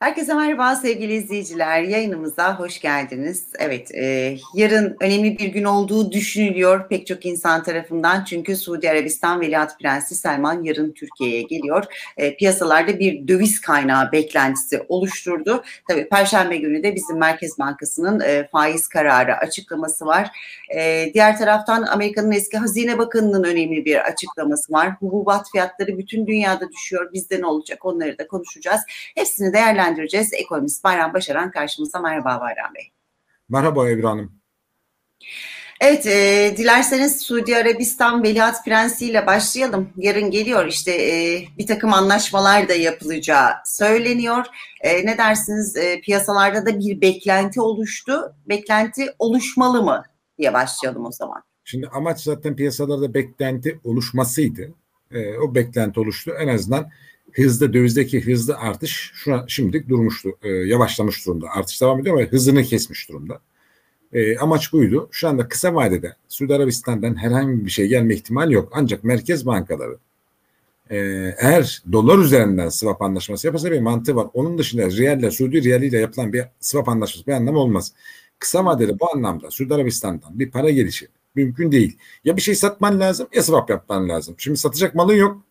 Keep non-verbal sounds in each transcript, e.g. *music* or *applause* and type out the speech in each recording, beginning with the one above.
Herkese merhaba sevgili izleyiciler. Yayınımıza hoş geldiniz. Evet, e, yarın önemli bir gün olduğu düşünülüyor pek çok insan tarafından. Çünkü Suudi Arabistan Veliaht Prensi Selman yarın Türkiye'ye geliyor. E, piyasalarda bir döviz kaynağı beklentisi oluşturdu. Tabii Perşembe günü de bizim Merkez Bankası'nın e, faiz kararı açıklaması var. E, diğer taraftan Amerika'nın eski Hazine Bakanı'nın önemli bir açıklaması var. Hububat fiyatları bütün dünyada düşüyor. Bizde ne olacak onları da konuşacağız. Hepsini değerlendireceğiz değerlendireceğiz. Ekonomist Bayram Başaran karşımızda. Merhaba Bayram Bey. Merhaba Ebru Hanım. Evet, e, dilerseniz Suudi Arabistan Veliaht Prensi ile başlayalım. Yarın geliyor işte e, bir takım anlaşmalar da yapılacağı söyleniyor. E, ne dersiniz e, piyasalarda da bir beklenti oluştu. Beklenti oluşmalı mı diye başlayalım o zaman. Şimdi amaç zaten piyasalarda beklenti oluşmasıydı. E, o beklenti oluştu. En azından hızda dövizdeki hızlı artış şu an şimdilik durmuştu. E, yavaşlamış durumda. Artış devam ediyor ama hızını kesmiş durumda. E, amaç buydu. Şu anda kısa vadede Suudi Arabistan'dan herhangi bir şey gelme ihtimali yok. Ancak merkez bankaları e, eğer dolar üzerinden swap anlaşması yaparsa bir mantığı var. Onun dışında riyalle, Suudi riyaliyle yapılan bir swap anlaşması bir anlamı olmaz. Kısa vadede bu anlamda Suudi Arabistan'dan bir para gelişi mümkün değil. Ya bir şey satman lazım ya swap yapman lazım. Şimdi satacak malın yok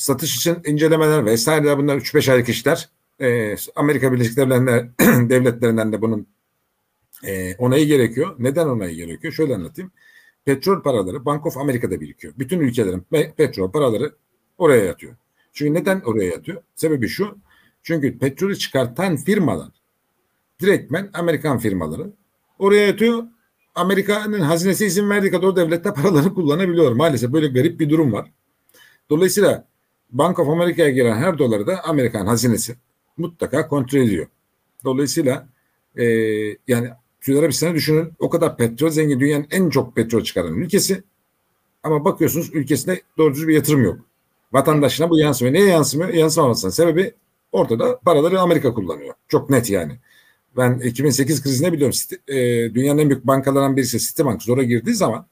satış için incelemeler vesaire bunlar 3-5 aylık işler. E, Amerika Birleşik Devletleri, *clears throat* devletlerinden de bunun e, onayı gerekiyor. Neden onayı gerekiyor? Şöyle anlatayım. Petrol paraları Bank of Amerika'da birikiyor. Bütün ülkelerin petrol paraları oraya yatıyor. Çünkü neden oraya yatıyor? Sebebi şu. Çünkü petrolü çıkartan firmalar direktmen Amerikan firmaları oraya yatıyor. Amerika'nın hazinesi izin verdiği kadar o devlette paraları *laughs* kullanabiliyor. Maalesef böyle garip bir durum var. Dolayısıyla Bank of America'ya giren her doları da Amerikan hazinesi mutlaka kontrol ediyor. Dolayısıyla e, yani Suudi Arabistan'ı düşünün o kadar petrol zengin dünyanın en çok petrol çıkaran ülkesi ama bakıyorsunuz ülkesinde doğru düzgün bir yatırım yok. Vatandaşına bu yansımıyor. Neye yansımıyor? Yansımamasının sebebi ortada paraları Amerika kullanıyor. Çok net yani. Ben 2008 krizinde biliyorum. E, dünyanın en büyük bankalarından birisi Citibank zora girdiği zaman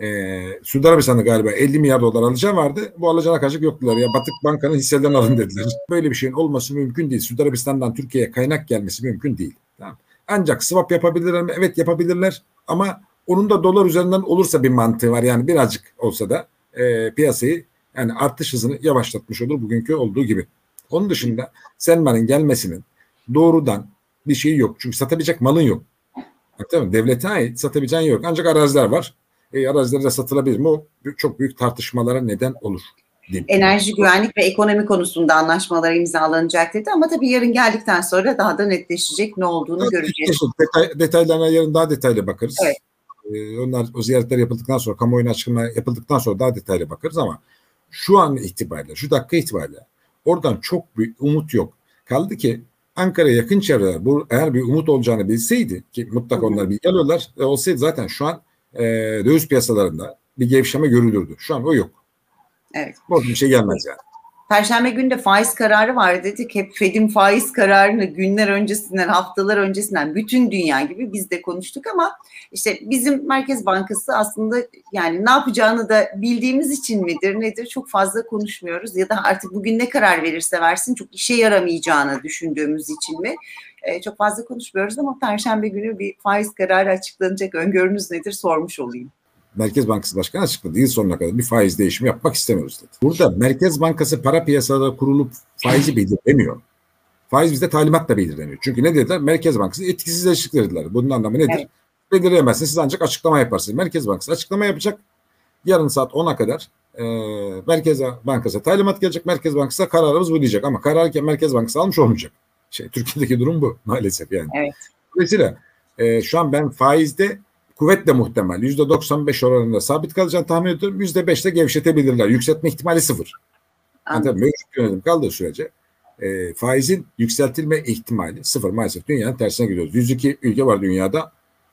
e, Suudi Arabistan'da galiba 50 milyar dolar alacağı vardı. Bu alacağına karşılık yoktular. Ya Batık Banka'nın hisselerini alın dediler. Böyle bir şeyin olması mümkün değil. Suudi Arabistan'dan Türkiye'ye kaynak gelmesi mümkün değil. Tamam. Ancak swap yapabilirler mi? Evet yapabilirler. Ama onun da dolar üzerinden olursa bir mantığı var. Yani birazcık olsa da e, piyasayı yani artış hızını yavaşlatmış olur bugünkü olduğu gibi. Onun dışında Selman'ın gelmesinin doğrudan bir şeyi yok. Çünkü satabilecek malın yok. Mi? Devlete ait satabileceğin yok. Ancak araziler var e, arazilerde satılabilir mi? O çok büyük tartışmalara neden olur. Diyeyim. Enerji güvenlik ve ekonomi konusunda anlaşmalar imzalanacak dedi ama tabii yarın geldikten sonra daha da netleşecek ne olduğunu evet, göreceğiz. Detay, detaylarına yarın daha detaylı bakarız. Evet. Ee, onlar o ziyaretler yapıldıktan sonra kamuoyuna açıklama yapıldıktan sonra daha detaylı bakarız ama şu an itibariyle, şu dakika itibariyle oradan çok büyük umut yok. Kaldı ki Ankara'ya yakın çevreler bu eğer bir umut olacağını bilseydi ki mutlaka onlar bilgi alıyorlar e, olsaydı zaten şu an e, döviz piyasalarında bir gevşeme görülürdü. Şu an o yok. Evet. Bu bir şey gelmez yani. Perşembe günü de faiz kararı var dedik. Hep Fed'in faiz kararını günler öncesinden, haftalar öncesinden bütün dünya gibi biz de konuştuk ama işte bizim Merkez Bankası aslında yani ne yapacağını da bildiğimiz için midir nedir çok fazla konuşmuyoruz ya da artık bugün ne karar verirse versin çok işe yaramayacağını düşündüğümüz için mi? Ee, çok fazla konuşmuyoruz ama Perşembe günü bir faiz kararı açıklanacak öngörünüz nedir sormuş olayım. Merkez Bankası Başkanı açıkladı. Yıl sonuna kadar bir faiz değişimi yapmak istemiyoruz dedi. Burada Merkez Bankası para piyasaları kurulup faizi belirlemiyor. Faiz bizde talimatla belirleniyor. Çünkü ne dediler? Merkez Bankası etkisizleştik dediler. Bunun anlamı nedir? Evet. Belirleyemezsiniz. Siz ancak açıklama yaparsınız. Merkez Bankası açıklama yapacak. Yarın saat 10'a kadar e, Merkez Bankası talimat gelecek. Merkez Bankası kararımız bu diyecek. Ama kararı Merkez Bankası almış olmayacak. Şey, Türkiye'deki durum bu *laughs* maalesef yani. Evet. Dolayısıyla e, şu an ben faizde kuvvetle muhtemel %95 oranında sabit kalacağını tahmin ediyorum. %5'te gevşetebilirler. Yükseltme ihtimali sıfır. Yani tabii mevcut yönetim kaldığı sürece e, faizin yükseltilme ihtimali sıfır maalesef dünyanın tersine gidiyoruz. 102 ülke var dünyada.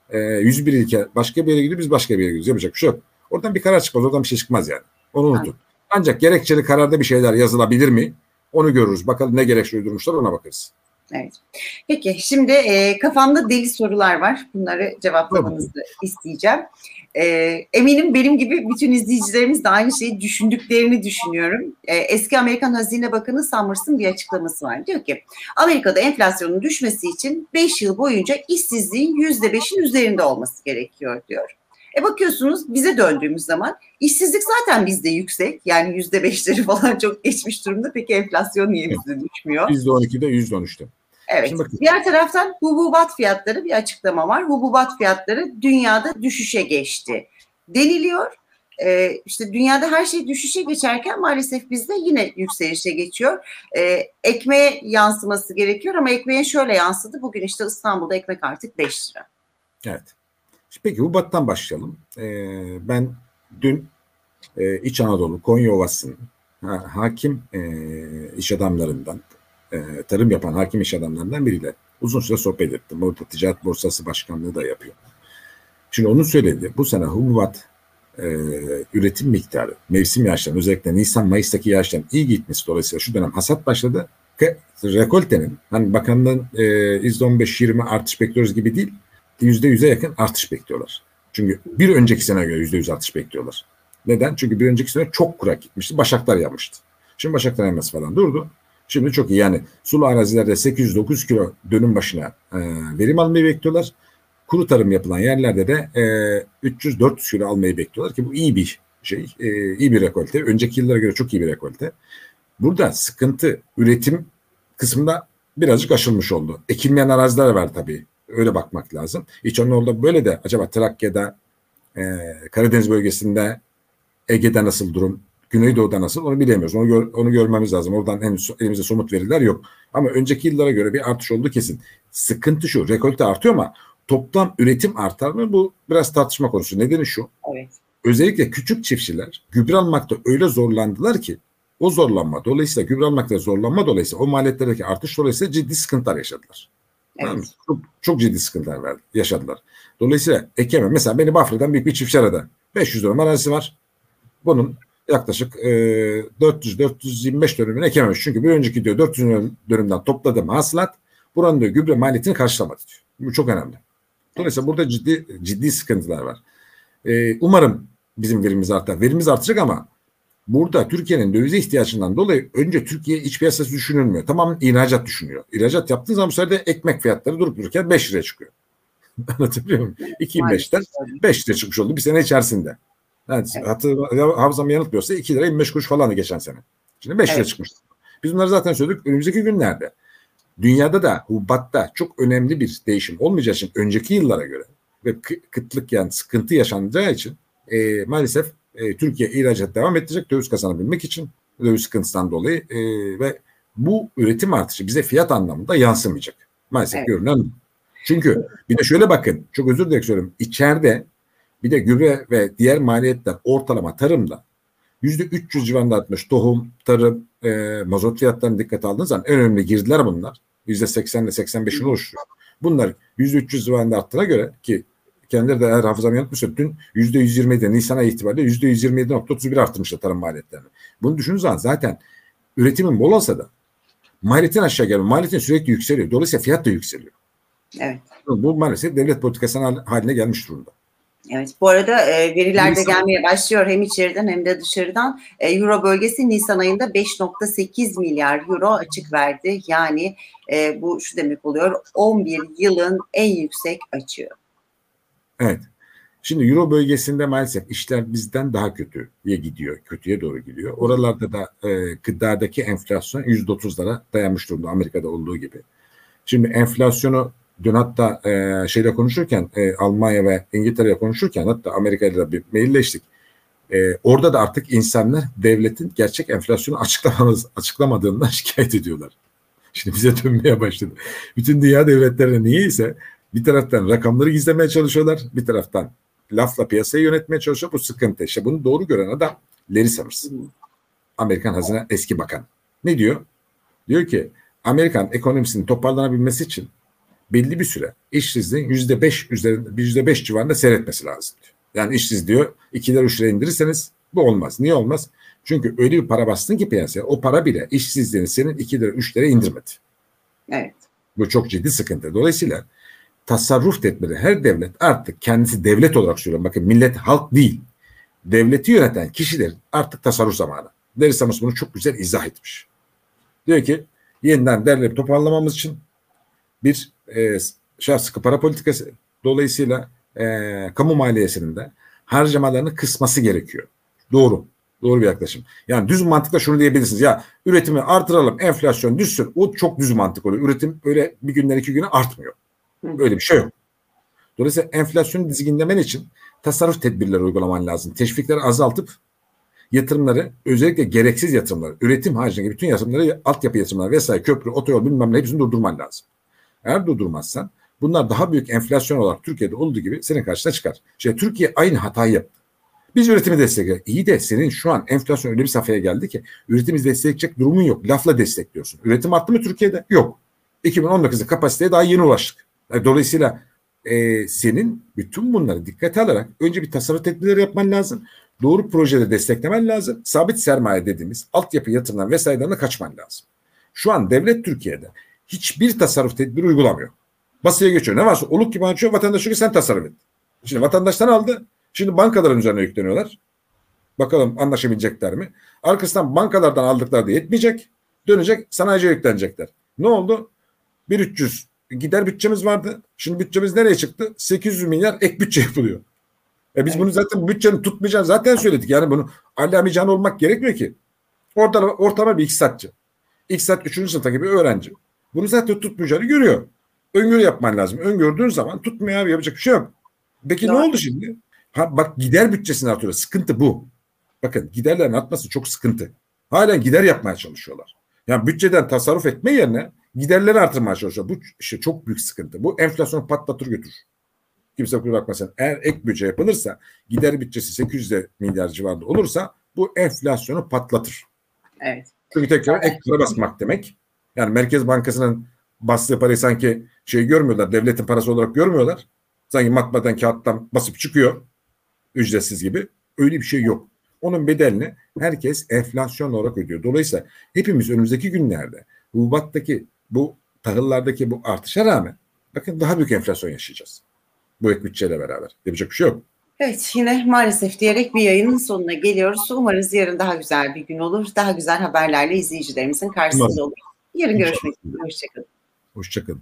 E, 101 ülke başka bir yere gidiyor biz başka bir yere gidiyoruz. Yapacak bir şey yok. Oradan bir karar çıkmaz. Oradan bir şey çıkmaz yani. Onu unutun. Ancak gerekçeli kararda bir şeyler yazılabilir mi? Onu görürüz. Bakalım ne gerekçe uydurmuşlar ona bakarız. Evet. Peki şimdi e, kafamda deli sorular var. Bunları cevaplamanızı isteyeceğim. E, eminim benim gibi bütün izleyicilerimiz de aynı şeyi düşündüklerini düşünüyorum. E, eski Amerikan Hazine Bakanı Summers'ın bir açıklaması var. Diyor ki Amerika'da enflasyonun düşmesi için 5 yıl boyunca işsizliğin %5'in üzerinde olması gerekiyor diyor. E bakıyorsunuz bize döndüğümüz zaman işsizlik zaten bizde yüksek. Yani yüzde beşleri *laughs* falan çok geçmiş durumda. Peki enflasyon niye bizde düşmüyor? Yüzde on ikide, yüzde on üçte. Evet. Diğer taraftan hububat fiyatları bir açıklama var. Hububat fiyatları dünyada düşüşe geçti deniliyor. Ee, işte dünyada her şey düşüşe geçerken maalesef bizde yine yükselişe geçiyor. Ee, ekmeğe yansıması gerekiyor ama ekmeğe şöyle yansıdı. Bugün işte İstanbul'da ekmek artık 5 lira. Evet. Peki Hubat'tan başlayalım. Ee, ben dün e, İç Anadolu, Konya Ovası'nın ha, hakim e, iş adamlarından, e, tarım yapan hakim iş adamlarından biriyle uzun süre sohbet ettim. Orada Ticaret Borsası Başkanlığı da yapıyor. Şimdi onun söyledi. Bu sene Hubat e, üretim miktarı, mevsim yağışların özellikle Nisan-Mayıs'taki yağışların iyi gitmesi dolayısıyla şu dönem hasat başladı. Rekoltenin, hani bakanlığın e, %15-20 artış bekliyoruz gibi değil, %100'e yakın artış bekliyorlar. Çünkü bir önceki sene göre %100 artış bekliyorlar. Neden? Çünkü bir önceki sene çok kurak gitmişti. Başaklar yapmıştı. Şimdi başaklar yanması falan durdu. Şimdi çok iyi. Yani sulu arazilerde 800-900 kilo dönüm başına e, verim almayı bekliyorlar. Kuru tarım yapılan yerlerde de e, 300-400 kilo almayı bekliyorlar ki bu iyi bir şey. E, iyi bir rekolte. Önceki yıllara göre çok iyi bir rekolte. Burada sıkıntı üretim kısmında birazcık aşılmış oldu. Ekilmeyen araziler var tabii öyle bakmak lazım. İç Anadolu'da böyle de acaba Trakya'da, e, Karadeniz bölgesinde, Ege'de nasıl durum, Güneydoğu'da nasıl onu bilemiyoruz. Onu, gör, onu görmemiz lazım. Oradan henüz elimizde somut veriler yok. Ama önceki yıllara göre bir artış oldu kesin. Sıkıntı şu, rekolte artıyor ama toplam üretim artar mı? Bu biraz tartışma konusu. Nedeni şu. Evet. Özellikle küçük çiftçiler gübre almakta öyle zorlandılar ki o zorlanma dolayısıyla gübre almakta zorlanma dolayısıyla o maliyetlerdeki artış dolayısıyla ciddi sıkıntılar yaşadılar. Evet. Çok, çok ciddi sıkıntılar verdi, yaşadılar. Dolayısıyla ekemem. Mesela beni Bafra'dan büyük bir çiftçi aradı. 500 dönüm arazisi var. Bunun yaklaşık e, 400-425 dönümünü ekememiş. Çünkü bir önceki diyor 400 dönümden topladığım hasılat buranın diyor gübre maliyetini karşılamadı diyor. Bu çok önemli. Dolayısıyla burada ciddi ciddi sıkıntılar var. E, umarım bizim verimiz artar. Verimiz artacak ama Burada Türkiye'nin dövize ihtiyacından dolayı önce Türkiye iç piyasası düşünülmüyor. Tamam ihracat düşünüyor. İhracat yaptığı zaman bu sefer de ekmek fiyatları durup dururken 5 liraya çıkıyor. *laughs* Anlatabiliyor muyum? 2005'ten 5 liraya çıkmış oldu bir sene içerisinde. Yani evet. hatır, hafızam yanıltmıyorsa 2 lira 25 kuruş falandı geçen sene. Şimdi 5 evet. lira çıkmış. Biz bunları zaten söyledik önümüzdeki günlerde. Dünyada da hubatta çok önemli bir değişim olmayacağı için önceki yıllara göre ve kıtlık yani sıkıntı yaşanacağı için e, maalesef e, Türkiye ihracat devam edecek döviz kazanabilmek için döviz sıkıntısından dolayı e, ve bu üretim artışı bize fiyat anlamında yansımayacak. Maalesef evet. görünen. Çünkü bir de şöyle bakın çok özür dilerim söylüyorum. İçeride bir de gübre ve diğer maliyetler ortalama tarımda yüzde 300 civarında artmış. Tohum, tarım, e, mazot fiyatlarını dikkat aldığınız zaman en önemli girdiler bunlar. Yüzde 80 ile 85'ini oluşturuyor. Bunlar yüzde 300 civarında arttığına göre ki kendileri de eğer hafızam yanıltmıyorsa dün %127 Nisan ayı itibariyle %127.31 arttırmışlar tarım maliyetlerini. Bunu düşündüğünüz zaman zaten üretimin bol olsa da maliyetin aşağı gelme, maliyetin sürekli yükseliyor. Dolayısıyla fiyat da yükseliyor. Evet. Bu maalesef devlet politikasının haline gelmiş durumda. Evet, bu arada e, veriler de gelmeye başlıyor hem içeriden hem de dışarıdan. E, Euro bölgesi Nisan ayında 5.8 milyar euro açık verdi. Yani e, bu şu demek oluyor 11 yılın en yüksek açığı. Evet. Şimdi Euro bölgesinde maalesef işler bizden daha kötüye gidiyor. Kötüye doğru gidiyor. Oralarda da e, gıdadaki enflasyon %30'lara dayanmış durumda Amerika'da olduğu gibi. Şimdi enflasyonu dün hatta e, şeyle konuşurken e, Almanya ve İngiltere'ye konuşurken hatta Amerika'yla bir mailleştik. E, orada da artık insanlar devletin gerçek enflasyonu açıklamadığından *laughs* şikayet ediyorlar. Şimdi bize dönmeye başladı. Bütün dünya devletlerine niye ise bir taraftan rakamları gizlemeye çalışıyorlar. Bir taraftan lafla piyasayı yönetmeye çalışıyor. Bu sıkıntı. İşte bunu doğru gören adam Larry Summers. Amerikan Hazine eski bakan. Ne diyor? Diyor ki Amerikan ekonomisinin toparlanabilmesi için belli bir süre işsizliğin yüzde beş üzerinde yüzde beş civarında seyretmesi lazım diyor. Yani işsiz diyor iki lira üç lira indirirseniz bu olmaz. Niye olmaz? Çünkü öyle bir para bastın ki piyasaya o para bile işsizliğini senin iki lira üç lira indirmedi. Evet. Bu çok ciddi sıkıntı. Dolayısıyla tasarruf tedbiri her devlet artık kendisi devlet olarak söylüyorum. Bakın millet halk değil. Devleti yöneten kişiler artık tasarruf zamanı. Deri Samus bunu çok güzel izah etmiş. Diyor ki yeniden derleyip toparlamamız için bir e, şey sıkı para politikası dolayısıyla e, kamu maliyesinin de harcamalarını kısması gerekiyor. Doğru. Doğru bir yaklaşım. Yani düz mantıkla şunu diyebilirsiniz. Ya üretimi artıralım, enflasyon düşsün. O çok düz mantık oluyor. Üretim öyle bir günden iki güne artmıyor. Öyle bir şey yok. Dolayısıyla enflasyonu dizginlemen için tasarruf tedbirleri uygulaman lazım. Teşvikleri azaltıp yatırımları özellikle gereksiz yatırımları, üretim haricindeki bütün yatırımları, altyapı yatırımları vesaire köprü, otoyol bilmem ne hepsini durdurman lazım. Eğer durdurmazsan bunlar daha büyük enflasyon olarak Türkiye'de olduğu gibi senin karşına çıkar. İşte Türkiye aynı hatayı yaptı. Biz üretimi destekliyoruz. İyi de senin şu an enflasyon öyle bir safhaya geldi ki üretimi destekleyecek durumun yok. Lafla destekliyorsun. Üretim arttı mı Türkiye'de? Yok. 2019'da kapasiteye daha yeni ulaştık. Dolayısıyla e, senin bütün bunları dikkate alarak önce bir tasarruf tedbirleri yapman lazım. Doğru projede desteklemen lazım. Sabit sermaye dediğimiz altyapı yatırımdan vesaireden kaçman lazım. Şu an devlet Türkiye'de hiçbir tasarruf tedbiri uygulamıyor. Basıya geçiyor. Ne varsa oluk gibi açıyor. Vatandaş diyor sen tasarruf et. Şimdi vatandaştan aldı. Şimdi bankaların üzerine yükleniyorlar. Bakalım anlaşabilecekler mi? Arkasından bankalardan aldıkları da yetmeyecek. Dönecek sanayiciye yüklenecekler. Ne oldu? 1300 gider bütçemiz vardı. Şimdi bütçemiz nereye çıktı? 800 milyar ek bütçe yapılıyor. E biz bunu zaten bütçenin tutmayacağını zaten söyledik. Yani bunu allamayacağını olmak gerekmiyor ki. Ortalama, ortalama bir iktisatçı. İktisat 3. sınıfta gibi öğrenci. Bunu zaten tutmayacağını görüyor. Öngörü yapman lazım. Öngördüğün zaman tutmuyor abi yapacak bir şey yok. Peki Doğru. ne oldu şimdi? Ha bak gider bütçesini artırıyor. Sıkıntı bu. Bakın giderlerin artması çok sıkıntı. Halen gider yapmaya çalışıyorlar. Yani bütçeden tasarruf etme yerine giderleri artırmaya çalışıyor. Bu işte çok büyük sıkıntı. Bu enflasyonu patlatır götürür. Kimse kusura bakmasın. Eğer ek bütçe yapılırsa gider bütçesi 800 milyar civarında olursa bu enflasyonu patlatır. Evet. Çünkü tekrar ek para basmak demek. Yani Merkez Bankası'nın bastığı parayı sanki şey görmüyorlar. Devletin parası olarak görmüyorlar. Sanki matbadan kağıttan basıp çıkıyor. Ücretsiz gibi. Öyle bir şey yok. Onun bedelini herkes enflasyon olarak ödüyor. Dolayısıyla hepimiz önümüzdeki günlerde hububattaki bu tahıllardaki bu artışa rağmen bakın daha büyük enflasyon yaşayacağız. Bu ek bütçeyle beraber. Yapacak bir şey yok. Evet yine maalesef diyerek bir yayının sonuna geliyoruz. Umarız yarın daha güzel bir gün olur. Daha güzel haberlerle izleyicilerimizin karşısında olur. Yarın görüşmek üzere. Hoşçakalın. Hoşçakalın.